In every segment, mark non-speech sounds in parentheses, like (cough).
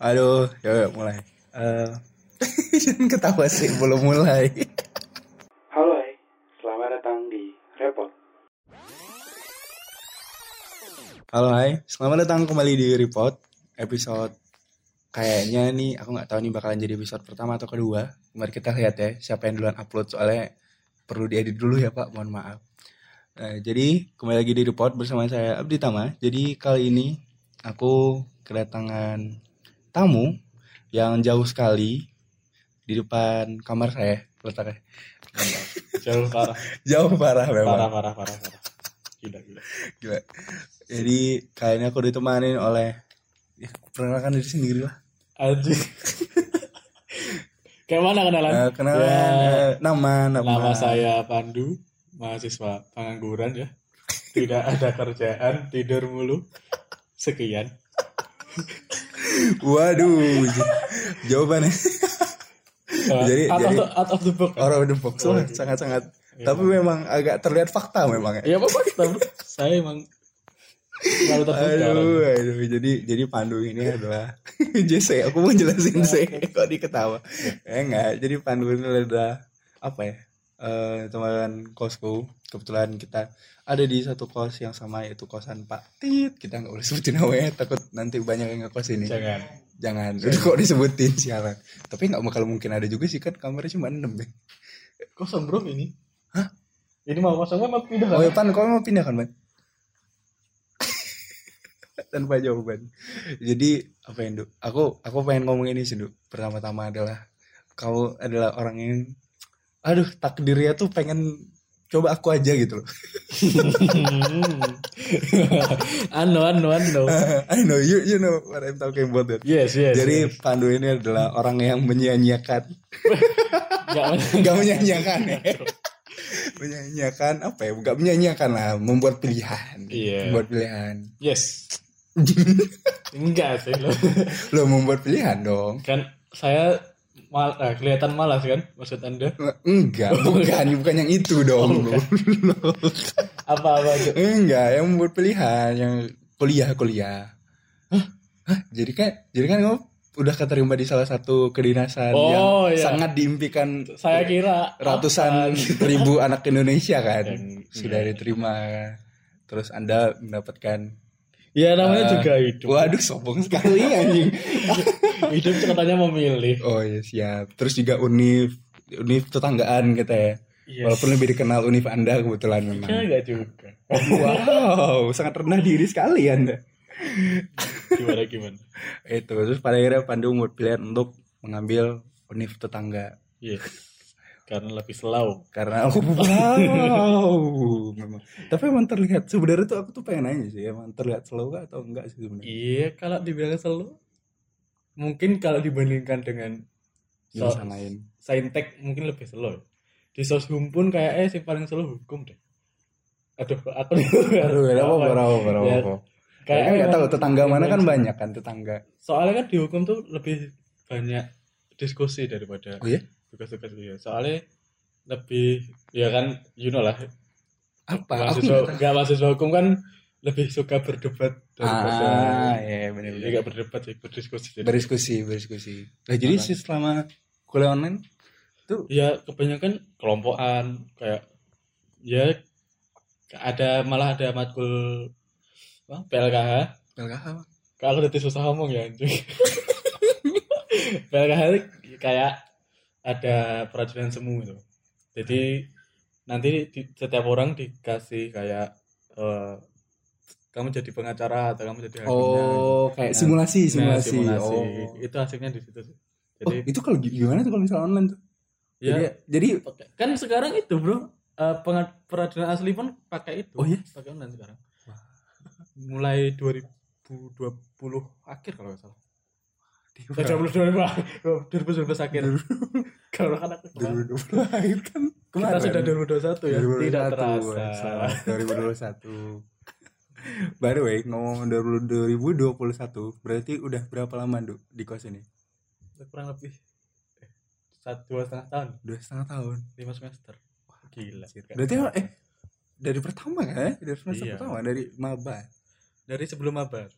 Aduh, yuk, yuk mulai. Eh, jangan (laughs) ketawa sih, belum mulai. Halo hai, selamat datang di Repot. Halo, hai. Selamat datang kembali di Report episode kayaknya nih aku nggak tahu nih bakalan jadi episode pertama atau kedua. Mari kita lihat ya siapa yang duluan upload soalnya perlu diedit dulu ya Pak, mohon maaf. Nah, jadi kembali lagi di Report bersama saya Abdi Tama. Jadi kali ini aku kedatangan tamu yang jauh sekali di depan kamar saya letaknya. Jauh parah, Jauh parah memang. parah, parah, parah, parah. Gila, gila. Gila. Jadi kali ini aku ditemani oleh ya, perkenalkan diri sendiri lah. Anjing. Kayak mana kenalan? Eh, kenalan Ya, eh, nama, nama nama saya Pandu, mahasiswa pengangguran ya. Tidak ada kerjaan, tidur mulu. Sekian. Waduh, jawabannya Uh, Jadi- out, jadi- of the, out of the box. orang the box Oh, lah, gitu. sangat-sangat. Iya. Tapi memang agak terlihat fakta memang ya. Ya apa kita Saya emang. Aduh, aduh, jadi jadi Pandu ini adalah (laughs) JC. Aku mau jelasin sih, kok diketawa. Eh enggak, jadi Pandu ini adalah apa ya? Eh teman kosku. Kebetulan kita ada di satu kos yang sama yaitu kosan Pak Tit. Kita nggak boleh sebutin namanya, takut nanti banyak yang ngekos ini. Jangan. Jangan, udah kok disebutin sialan. Tapi nggak bakal mungkin ada juga sih kan kamarnya cuma 6 deh. Kosong bro ini. Hah? Ini mau kosong mau pindah Oh ya Pan, kau mau pindah kan Pan? (laughs) Tanpa jawaban. Jadi apa yang? Aku aku pengen ngomong ini sih. Pertama-tama adalah kau adalah orang yang aduh takdirnya tuh pengen coba aku aja gitu loh. ano ano ano. I know you you know what I'm talking about that. Yes yes. Jadi yes. Pandu ini adalah orang yang menyia-nyiakan Nggak (laughs) Gak menyanyiakan ya Menyanyiakan apa ya Gak menyanyiakan lah Membuat pilihan Iya. Membuat pilihan yes. (laughs) Enggak sih lo. Lo membuat pilihan dong Kan saya mal eh, kelihatan malas kan maksud anda? Enggak Bukan Bukan yang itu (laughs) dong Oh, (laughs) Apa apa aja? Enggak Yang membuat pilihan Yang kuliah Kuliah Hah? Jadi kan Jadi kan kamu Udah keterima di salah satu kedinasan Oh, Yang iya. sangat diimpikan Saya kira Ratusan (laughs) ribu anak Indonesia kan Yang- Sudah iya. diterima Terus anda mendapatkan Ya namanya Eh, juga hidup. Waduh sombong sekali anjing. (laughs) hidup katanya memilih. Oh iya siap. Terus juga univ, univ tetanggaan kita ya. Yes. Walaupun lebih dikenal univ anda kebetulan memang. Ya enggak juga. Wow, sangat rendah diri sekali anda. Gimana gimana? Itu terus pada akhirnya Pandu membuat pilihan untuk mengambil univ tetangga Yes. Karena lebih slow. karena oh, wow memang. Tapi emang terlihat sebenarnya tuh aku tuh pengen nanya sih emang terlihat kah atau enggak sih sebenarnya? Iya, kalau dibilang slow, mungkin kalau dibandingkan dengan so, lain. saintek mungkin lebih slow. Di soshum pun kayak eh yang paling slow hukum deh. Aduh, aku (laughs) Aduh, ya apa apa apa apa. Ya, apa. Kayak nggak tahu emang- tetangga mana kan banyak kan tetangga. Soalnya kan di hukum tuh lebih banyak diskusi daripada Oh iya? tugas-tugas dia. Soalnya lebih ya kan you know lah Apa? Mahasiswa nggak mahasiswa hukum kan lebih suka berdebat daripada Ah, iya benar jadi benar. nggak berdebat sih berdiskusi jadi Berdiskusi, berdiskusi. Nah, jadi sih selama kuliah online tuh ya kebanyakan kelompokan kayak ya ada malah ada matkul apa, PLKH LKH apa? kalau udah susah ngomong ya anjing (laughs) PLKH kayak ada peradilan semu itu jadi nanti di- setiap orang dikasih kayak eh, kamu jadi pengacara atau kamu jadi hakimnya Oh, kayak Nah, simulasi, Nah, simulasi. simulasi. Oh. itu hasilnya di situ sih. Oh, jadi itu kalau gi- gimana tuh kalau misalnya online tuh? ya. Jadi, jadi kan sekarang itu bro. Eh, penga- peradilan asli pun pakai itu. Oh, iya? pakai online sekarang. Mulai 2020 akhir kalau nggak salah. Eh, 2020 2019 akhir. Kalau kan aku kemarin- 2020 akhir kan kita sudah 2021 ya. 2021, tidak terasa. selamat. 2021. By the way, ngomong 2021, berarti udah berapa lama, Duk, di kos ini? kurang lebih eh, satu dua setengah tahun Dua setengah tahun. lima semester gila Berarti emang- eh dari pertama kan? ya? Dari semester Iya. pertama dari maba. dari sebelum mabar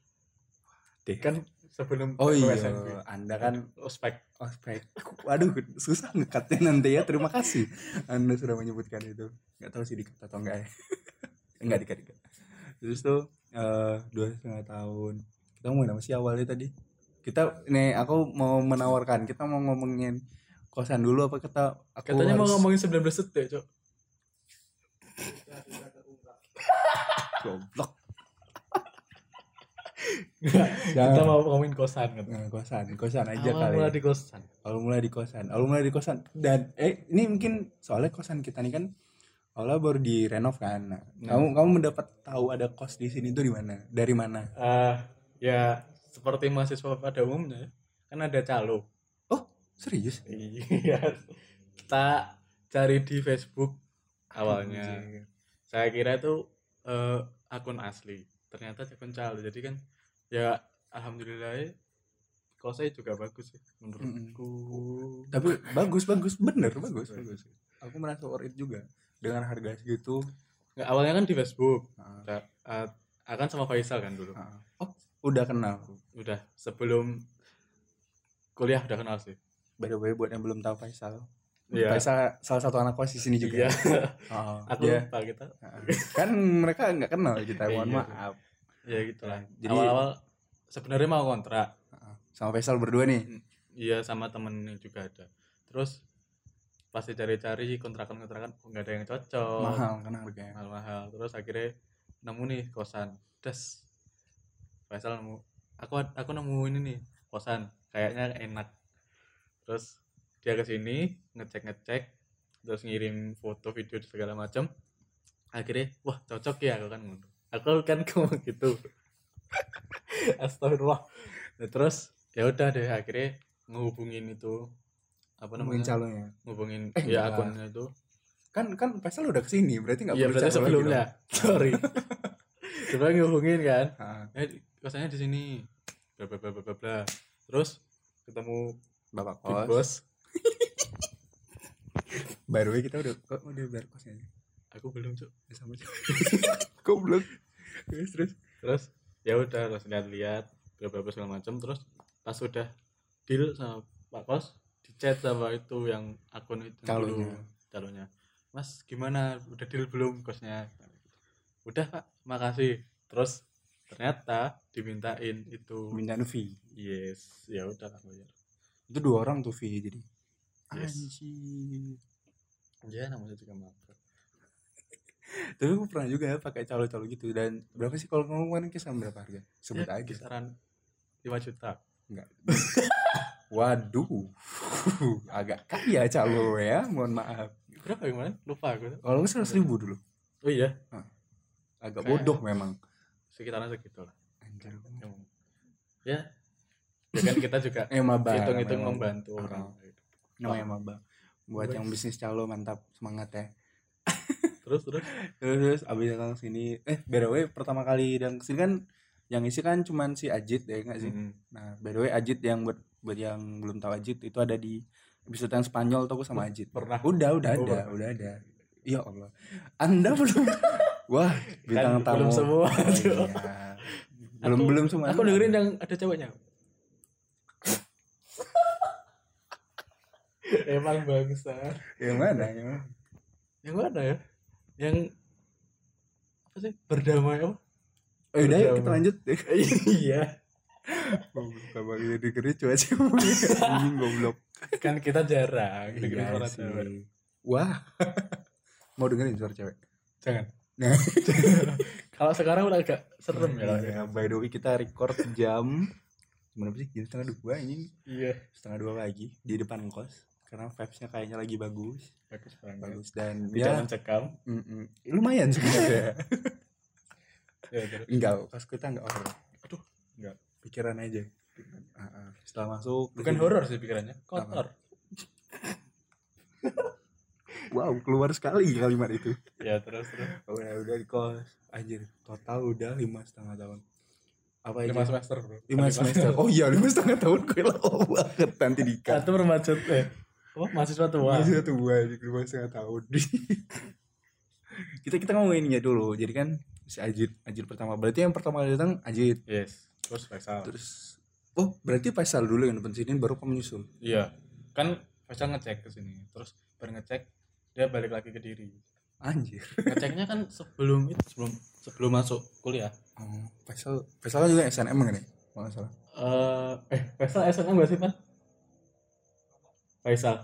Deh. kan sebelum oh iya anda kan ospek ospek waduh susah ngekatnya nanti ya terima kasih anda sudah menyebutkan itu nggak tahu sih dikat atau enggak ya (laughs) enggak dikat dikat terus tuh eh, dua setengah tahun. Kita ngomongin apa sih awalnya tadi? Kita nih aku mau menawarkan kita mau ngomongin kosan dulu apa kita aku katanya mau harus- ngomongin 19 detik cok. Goblok. Kita mau ngomongin kosan kan Nah, kosan kosan aja Awal kali mulai ya. di kosan. Awal mulai di kosan. Awal mulai di kosan. Dan eh ini mungkin soalnya kosan kita nih kan awalnya baru direnov kan. Nah, Nah. kamu kamu mendapat tahu ada kos di sini tuh di mana? Dari mana? Eh, ya seperti mahasiswa pada umumnya kan ada calo. Oh serius? Iya. Kita cari di Facebook awalnya. Anjir. saya kira itu eh, akun asli. Ternyata akun calo. Jadi kan ya alhamdulillah ya, kosnya juga bagus sih menurutku. Tapi bagus bagus. Bener bagus. bagus. Aku merasa worth it juga dengan harga segitu. Nggak awalnya kan di Facebook. Nah, eh, akan sama Faisal kan dulu. Nah. oh udah kenal? Udah sebelum kuliah udah kenal sih. By the way buat yang belum tahu Faisal. Iya. Faisal salah satu anak kos di sini juga iya. (laughs) Oh, (laughs) aku dia- lupa kita. Kan mereka nggak kenal kita mohon Iya. maaf. Ya gitu lah. Jadi- awal-awal sebenarnya mau kontrak. Sama Faisal berdua nih? Iya sama temennya juga ada. Terus pas dicari-cari kontrakan-kontrakan nggak ada yang cocok. Mahal kan harganya. Mahal-mahal. Terus akhirnya nemu nih kosan. Das Faisal nemu. Aku aku nemu ini nih kosan. Kayaknya enak. Terus dia ke sini ngecek ngecek terus ngirim foto video segala macam akhirnya wah cocok ya aku kan aku kan (laughs) ngomong gitu. Astagfirullah. Nah, terus ya udah deh akhirnya ngehubungin itu apa namanya calonnya ngubungin Eh, ya enggak. akunnya itu kan kan Faisal udah ke sini berarti nggak Iya perlu berarti sebelumnya. (laughs) Sorry. Sebelumnya ngehubungin kan. Eh kosannya di sini. Bla bla bla bla. Terus ketemu bapak Big kos Boss. (laughs) by the way kita udah kok udah bayar kosnya Aku belum, Cuk. Ya, sama aja (laughs) goblok terus terus Terus ya udah terus lihat-lihat bla bla bla segala macam terus pas udah deal sama Pak Kos chat sama itu yang akun itu dulu, Calonnya. calonnya. Mas gimana udah deal belum kosnya? Udah Pak, makasih. Terus ternyata dimintain itu minta fee yes ya udah lah bayar itu dua orang tuh fee jadi Yes. Anjir. ya namanya juga mabuk tapi aku pernah juga ya pakai calo-calo gitu dan berapa sih kalau ngomong kemarin kisaran berapa harga sebut ya, aja kisaran 5 juta enggak (laughs) waduh. (laughs) Agak kaya calo ya mohon maaf. Berapa yang mana lupa aku. Kalau nggak seratus ribu dulu. Oh iya? Agak Kayak- bodoh memang. sekitaran segitu lah Anjir. Ya. Ya kan kita juga (laughs) hitung-hitung membantu orang. Namanya maba buat yang bisnis calo mantap. Semangat ya. Terus terus? (laughs) Terus terus. Abis datang sini. Eh by the way pertama kali datang ke sini kan yang isi kan cuman si Ajit ya nggak sih? Mm. nah by the way Ajit yang buat buat yang belum tahu Ajit itu ada di episode yang Spanyol tuh aku sama Ajit. pernah. Udah udah Oh, ada pernah. udah ada. Ya Allah. Anda belum? Wah bintang Kan tamu. belum semua, Oh, iya. belum Aku- belum semua. aku dengerin yang ada ceweknya (laughs) emang bangsa. Yang mana yang mana? Yang mana ya? Yang apa sih? Berdamai apa oh, udah yuk kita lanjut (laughs) iya Bapak ini dengerin cuaca cewek anjing goblok kan kita jarang dengerin Iya suara sih. cewek Wah. Mau dengerin suara cewek? jangan Nah, (laughs) kalau sekarang udah agak serem ya ya, by the way kita record jam berapa sih? Jam setengah dua ini. iya Setengah dua lagi di depan kos. Karena vibes-nya kayaknya lagi bagus. bagus banget Bagus dan tidak ya mencekam mm-mm. lumayan sebenarnya. (laughs) ya, terus. enggak, kos kita enggak horor. Aduh, enggak. Pikiran aja. Ah, ah. Setelah masuk bukan horor sih pikirannya kotor (laughs) Wow, keluar sekali kalimat itu. ya terus terus Oh, ya udah di kos. Anjir, total udah lima setengah tahun. Apa aja? lima semester bro lima semester oh iya lima setengah tahun gue lama banget nanti dikat satu remaja eh apa mahasiswa tua masih satu bulan lima setengah tahun (laughs) kita kita ngomongin ya dulu. Jadi kan si Ajit Ajit pertama. Berarti yang pertama kali datang Ajit. Yes. Terus Faisal. Terus oh berarti Faisal dulu yang depan sini baru kamu nyusul iya. Kan Faisal ngecek ke sini. Terus baru ngecek dia balik lagi ke diri. Anjir. Ngeceknya kan sebelum itu sebelum sebelum masuk kuliah. Oh, Faisal Faisal juga SNM kan ya? Kalau nggak salah. Eh eh Faisal SNM gak sih pan Faisal.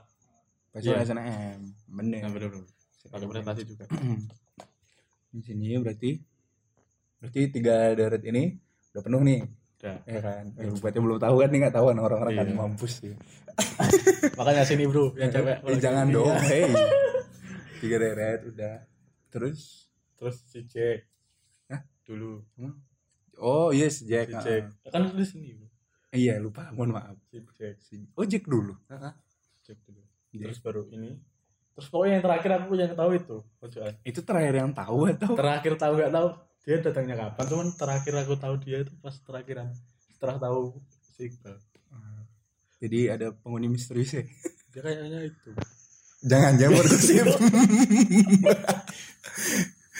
Faisal Iya. SNM bener. Nah, bener bener pakai prestasi juga. (clears throat) Di sini berarti berarti tiga darat ini udah penuh nih. Udah. Ya kan? Ya, buat yang belum tahu kan nih nggak tahu kan orang-orang kan Iya. mampus sih. (laughs) Makanya sini bro yang cewek Eh, jangan Iya. dong (laughs) hey tiga darat udah. Terus? Terus si Jack. Hah? dulu. Oh yes Jack. Si. Jack Ya kan di sini bro. Iya lupa. Mohon maaf. Si Jack. Si- oh Jack dulu. Jack dulu. Jack. terus baru ini terus pokoknya yang terakhir aku yang tahu itu pojokan itu terakhir yang tahu atau? Terakhir tahu nggak tahu. Dia datangnya kapan cuman terakhir aku tahu dia itu pas terakhiran setelah tahu si Iqbal. Jadi ada penghuni misterius ya dia kayaknya itu. Jangan jangan (laughs) bergosip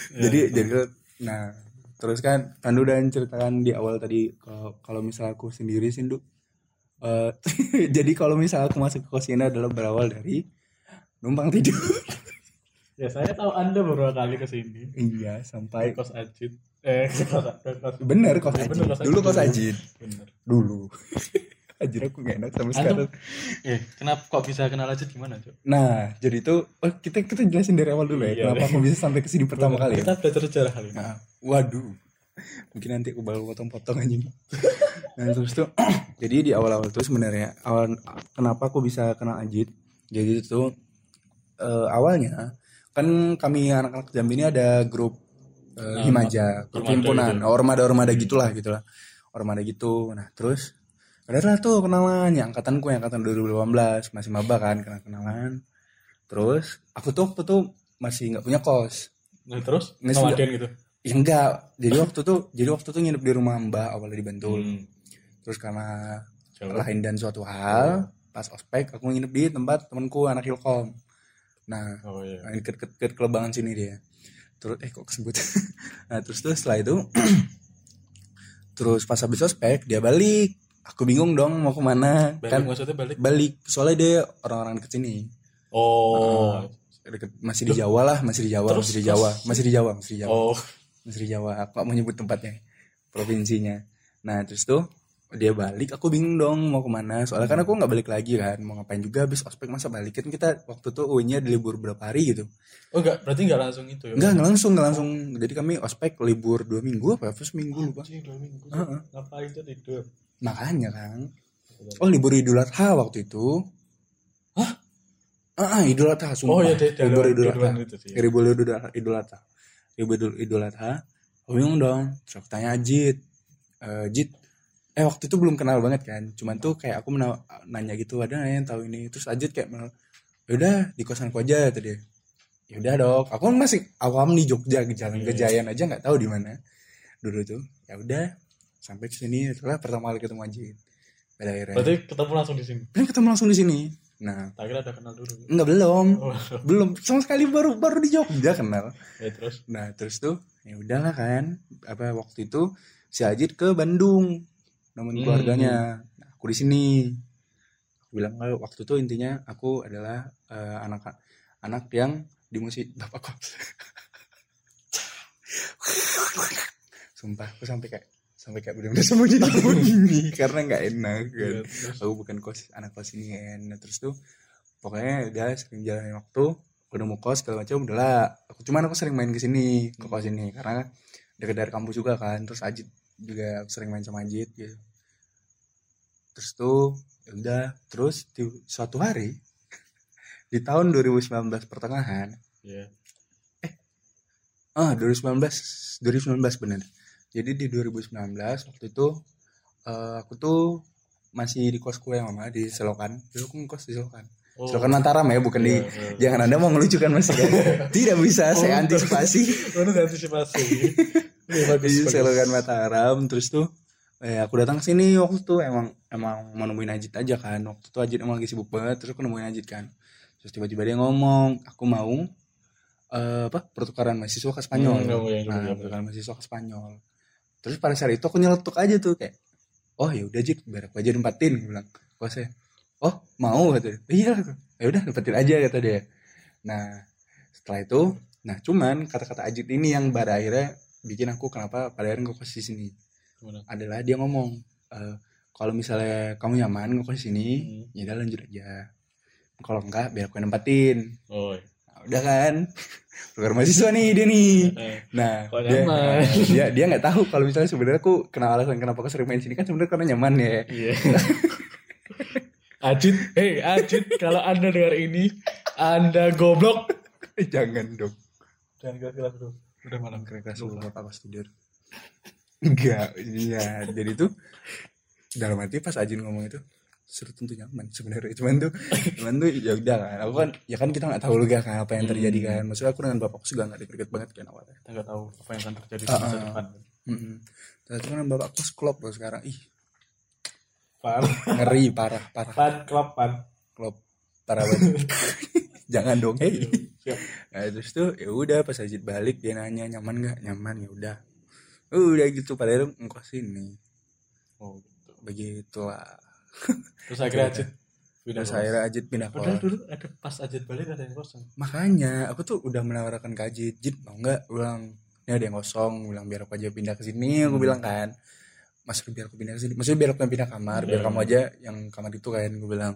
Ya, jadi jadi nah terus kan kan udah ceritakan di awal tadi kalau misal aku sendiri sih. Eh, (laughs) jadi kalau misal aku masuk ke kos ini adalah berawal dari numpang tidur. Ya saya tahu anda beberapa kali ke sini. Iya sampai kos Ajit. Eh ke kos, bener kos Bener, kos dulu kos ajid bener. Dulu. (laughs) Ajid aku gak enak sama sekarang. Eh kenapa kok bisa kenal Ajit? Gimana cok? Nah jadi itu oh, kita kita jelasin dari awal dulu ya Iya, kenapa aku bisa sampai ke sini pertama kali ya. Kita belajar sejarah kali ini. Nah, waduh. Mungkin nanti aku baru potong-potong anjing. (laughs) nah, terus tuh (clears throat) jadi di awal-awal tuh sebenarnya awal kenapa aku bisa kenal Ajit? Jadi itu eh, awalnya kan kami anak-anak Jambi ini ada grup eh, Nah, Himaja, grup Ormada himpunan, gitu. ormada-ormada gitulah gitulah. Ormada gitu. Nah, terus ada lah tuh kenalan yang angkatanku yang angkatan 2018 masih maba kan kenal-kenalan. Terus aku tuh waktu tuh masih nggak punya kos. nah terus Nggak gitu Ya enggak, jadi waktu tuh jadi waktu tuh nginep di rumah Mbak awalnya di Bantul. Hmm, Terus karena jauh. lain dan suatu hal, pas ospek aku nginep di tempat temanku anak Ilkom. Nah, oh iya nah, deket deket kelebangan sini dia. Terus eh kok kesebut. (laughs) nah, terus tuh setelah itu (clears throat) terus pas habis ospek dia balik. Aku bingung dong mau ke mana. balik kan maksudnya balik balik soalnya dia orang-orang deket sini. oh Deket, masih di Jawa lah, masih di Jawa, Terus- masih di Jawa, terus- masih di Jawa, masih di Jawa. oh Masih di Jawa, aku gak mau nyebut tempatnya, provinsinya. Nah terus tuh dia balik, aku bingung dong mau ke mana. Soalnya kan aku nggak balik lagi kan, mau ngapain juga habis ospek masa balik kan kita waktu tuh UN-nya di libur berapa hari gitu. oh enggak berarti enggak langsung itu ya Enggak, nggak langsung, nggak langsung. Jadi kami ospek libur dua minggu apa? Terus minggu lupa. Dua minggu Heeh. ngapain tuh tidur Makanya kan. Oh libur Idul Adha waktu itu. Hah? Ah, ah, Idul Adha, sumpah. oh iya deh libur Idul Adha. Libur Idul Adha. Idul Adha. Libur Idul, Idul Adha. Aku bingung dong. Terus tanya Ajit. Eh, Jit, eh waktu itu belum kenal banget kan. Cuman tuh kayak aku mena- nanya gitu, ada nggak yang tahu ini. Terus Ajit kayak yaudah di kosanku aja tadi. Yaudah dok, aku kan masih awam di Jogja, jalan ke Iya. Jayan aja nggak tahu di mana. Dulu tuh, ya udah sampai ke sini. Setelah pertama kali ketemu Ajit. Pada akhirnya, berarti ketemu langsung di sini kan ketemu langsung di sini. Nah, tak kira ada kenal dulu enggak belum, oh, belum sama sekali baru baru di Jogja kenal. ya terus Nah terus tuh ya udahlah kan apa waktu itu si Ajit ke Bandung nemuin Hmm. keluarganya. Nah, aku di sini. Aku bilang "Eh, waktu itu intinya aku adalah eh, anak anak yang di musik (laughs) bapak kos. Sumpah aku sampai kayak sampai kayak benar-benar sembunyi sembunyi (laughs) karena nggak enak kan. ya, terus Aku bukan kos anak kos ini kan. Nah, terus tuh pokoknya dia sering jalanin waktu udah mau kos segala macam udahlah aku cuman aku sering main ke sini ke kos ini karena dekat dari kampus juga kan terus Ajit juga aku sering main sama Ajit gitu terus tuh ya udah. Terus di suatu hari di tahun 2019 pertengahan ya ah 2019 2019 bener. Jadi di 2019 waktu itu eh, aku tuh masih di kosku yang mama di Selokan. Dulu aku ngekos di Selokan. Oh. Selokan Mataram ya bukan di Iya, iya. jangan anda mau ngelucukan mas. Kan (laughs) tidak bisa saya Oh, antisipasi. (laughs) Oh, ini antisipasi. (laughs) Iya, bagus, di. Selokan Mataram terus tuh eh aku datang ke sini waktu itu emang emang mau nemuin Ajit aja kan. Waktu itu Ajit emang lagi sibuk banget terus aku nemuin Ajit kan. Terus tiba-tiba dia ngomong aku mau eh, apa pertukaran mahasiswa ke Spanyol. Hmm, nah iya. pertukaran mahasiswa ke Spanyol. Terus pada saat itu aku nyeletuk aja tuh kayak oh ya udah Jit biar aku aja nempatin gue bilang. Bosnya oh mau? kata dia. Iya ya udah nempatin aja kata dia. Nah setelah itu nah cuman kata-kata Ajit ini yang pada akhirnya bikin aku kenapa pada akhirnya ngekos di sini? Adalah dia ngomong eh, kalau misalnya kamu nyaman ngekos di sini Hmm. ya udah lanjut aja kalau enggak biar aku yang nempatin Oh. Nah, udah kan (laughs) program mahasiswa nih dia nih Eh, nah dia nyaman? (laughs) dia dia nggak tahu kalau misalnya sebenarnya aku kenal alasan kenapa aku sering main sini kan sebenarnya karena nyaman ya Iya. Ajit, hei Ajit, kalau anda dengar ini, anda goblok. jangan dong Jangan keras bro. Udah malam. keren keras dulu bapak pas tidur enggak iya jadi tuh dalam hati pas Ajin ngomong itu sudah tentu nyaman sebenarnya. Cuman tuh cuman tuh ya udah kan aku kan ya kan kita nggak tahu juga kan apa yang terjadi kan. Maksudnya aku dengan bapakku juga nggak deket banget kan awalnya. Kita nggak tahu apa yang akan terjadi di Ah, masa ah. depan. Mm-mm. ternyata kan bapakku seklop loh sekarang. Ih. Pan, ngeri parah parah. Pan, klop, pan. klop. Parah banget. (laughs) Jangan dong hei. Siap. nah terus tuh ya udah pas Ajit balik dia nanya nyaman nggak? Nyaman ya udah. Udah gitu padahal ngkos ini Oh. Begitulah Terus akhirnya Ajit pindah terus akhirnya Ajit pindah Padahal kelas dulu ada pas Ajit balik ada yang kosong. makanya aku tuh udah menawarkan ke Ajit Jit mau nggak bilang ini ada yang kosong bilang biar aku aja pindah ke sini aku Hmm. bilang kan mas biar aku pindah ke sini maksudnya biar aku yang pindah kamar biar Iya. kamu aja yang kamar itu kan gue bilang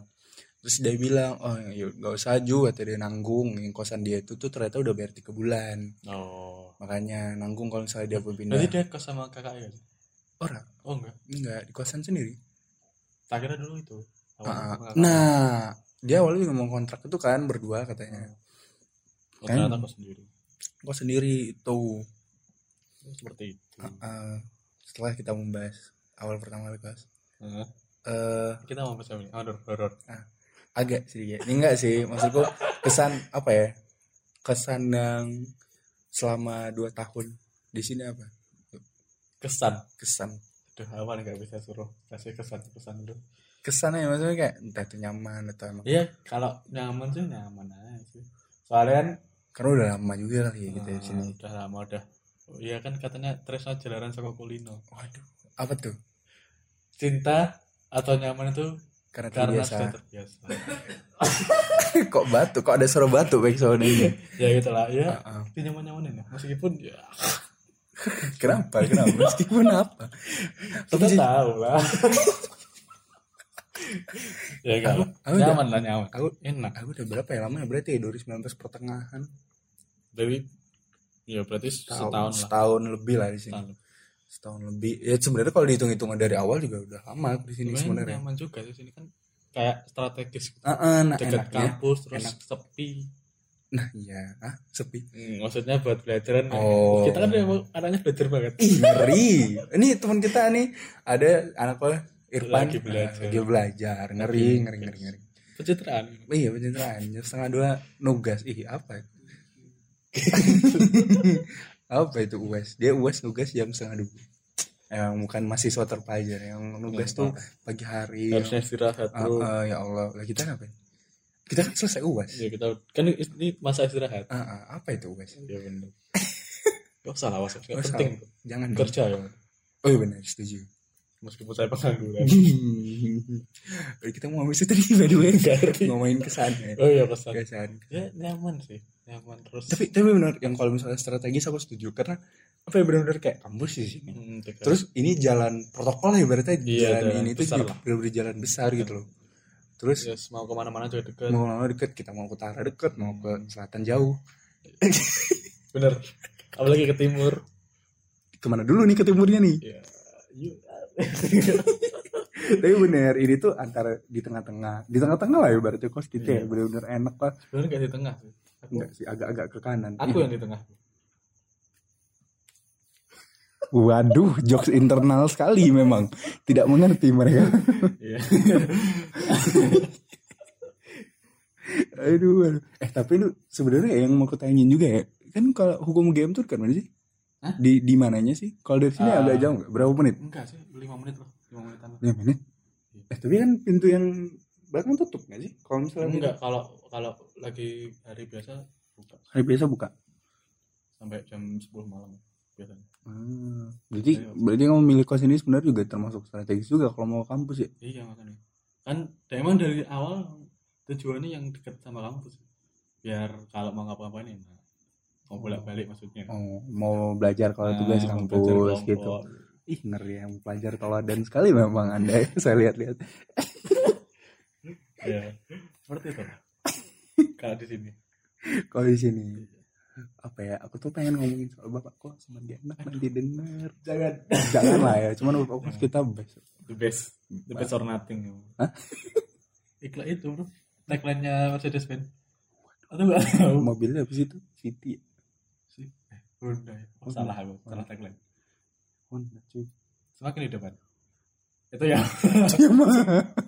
terus dia bilang oh ya nggak usah ju kata dia nanggung yang kosan dia itu tuh ternyata udah bayar tiga bulan Oh. makanya nanggung kalau misalnya dia pun pindah Berarti dia kos sama kakaknya kan? Orang Oh enggak. enggak di kosan sendiri Tak kira dulu itu. Kakak. nah dia awalnya mau kontrak itu kan berdua katanya Oh, ternyata kan- sendiri. kok sendiri itu Oh, Seperti itu. Ah, setelah kita membahas awal pertama kali kelas Heeh. eh Kita mau bahas apa nih? Horor, horor. agak sedikit ini enggak sih maksudku kesan apa ya kesan yang selama dua tahun di sini apa Kesan. kesan Aduh, awal nggak bisa suruh kasih kesan kesan dulu. kesannya maksudnya kayak entah itu nyaman atau emang Iya, kalau nyaman tuh nyaman aja sih. Soalnya kan karena udah lama juga kali ya kita di ah, sini udah lama udah. Oh, iya kan katanya Tresno jalanan sama kulino. waduh apa tuh Cinta atau nyaman itu karena karena terbiasa sudah terbiasa. (laughs) kok batu kok ada suara batu baik soalnya ya gitulah ya. Ah, ah. Itu nyaman nyamanin ya. Meskipun ya (laughs) kenapa kenapa meskipun apa kita tahu lah. (laughs) ya lah. aku udah- nyaman lah nyaman. aku Enak. aku udah berapa ya lama ya berarti ya 2019 pertengahan Dari ya berarti setahun, setahun lah. setahun lebih lah di sini Setahun. setahun lebih ya sebenarnya kalau dihitung-hitungan dari awal juga udah lama aku di sini Sebenarnya nyaman juga di sini kan kayak strategis Ah, ah, nah dekat enaknya kampus terus enak. sepi nah iya. Ah sepi. Hmm, maksudnya buat belajaran Oh. kita kan emang anaknya belajar banget. Ih ngeri. Ini teman kita nih ada anak apa? Irfan. Lagi belajar. Nah, lagi belajar. Ngeri ngeri ngeri ngeri. pencitraan. Iya pencitraan. Jam setengah dua nugas. Ih apa ya? (laughs) apa itu uas dia uas nugas jam setengah dua. Yang bukan mahasiswa terpelajar. Yang nugas tuh pagi hari. Harusnya istirahat Ah, ah, ya Allah. Lah kita ngapain kita kan selesai uas ya kita kan ini masa istirahat. Ah, ah, apa itu uas ya benar gak usah lah was Oh, penting. salah. jangan kerja ya. Oh iya benar setuju. Meskipun saya pengangguran. (laughs) Kita mau ngomongin tadi by the way. Ngomongin kesannya oh iya pesan kesan. Ya nyaman sih. Nyaman terus. Tapi tapi benar yang kalau misalnya strategis aku setuju. Karena apa ya benar-benar kayak kampus di sini Hmm, dekat. terus ini jalan protokol ya berarti Iya, jalan ini tuh benar-benar jalan besar gitu loh terus? Yes, mau ke mana-mana juga dekat mau mau deket kita mau ke utara deket mau ke selatan jauh. (laughs) Bener. Apalagi ke timur. Ke mana dulu nih ke timurnya nih? Ya you- (laughs) tapi bener ini tuh antara di tengah-tengah. Di tengah-tengah lah ya berarti kos. Kita ya Iya. benar-benar enak lah sebenarnya gak di tengah? Sih enggak sih agak-agak ke kanan. Aku yang di tengah Waduh, jokes internal sekali memang. Tidak mengerti mereka. iya (laughs) aduh, aduh. Eh, tapi lu sebenarnya yang mau kutanyain juga ya. Kan kalau hukum game tuh kan mana sih? Hah? Di di mananya sih? Kalau dari sini Ah. agak jauh nggak? Berapa menit? enggak sih lima menit loh lima menitan loh. Lima menit. Eh, tapi kan pintu yang belakang tutup nggak sih? Kalau misalnya enggak kalau kalau lagi hari biasa buka hari biasa buka. sampai jam 10 malam biasanya Hmm. Berarti Iya. berarti kamu milih kos ini sebenarnya juga termasuk strategis juga kalau mau kampus ya. iya makanya kan dan emang dari awal tujuannya yang dekat sama kampus biar kalau mau ngapa-ngapain enak mau bolak balik maksudnya Oh, mau belajar kalau Nah, tugas mau kampus gitu. Ih, ngeri yang pelajar teladan sekali memang Anda ya. (laughs) Saya lihat-lihat. (laughs) ya seperti itu (laughs) kalau di sini Kalau di sini apa ya? Aku tuh pengen ngomongin soal bapak kok sama dia enak nanti denger. jangan Jangan lah ya, cuman bapak kos kita best. the best the best or nothing Hah? iklan itu bro tagline nya Mercedes Benz atau enggak tahu Mobilnya apa sih itu? City. sih eh, Honda ya. Oh, salah aku salah tagline Honda cuy. semakin di depan itu ya (laughs)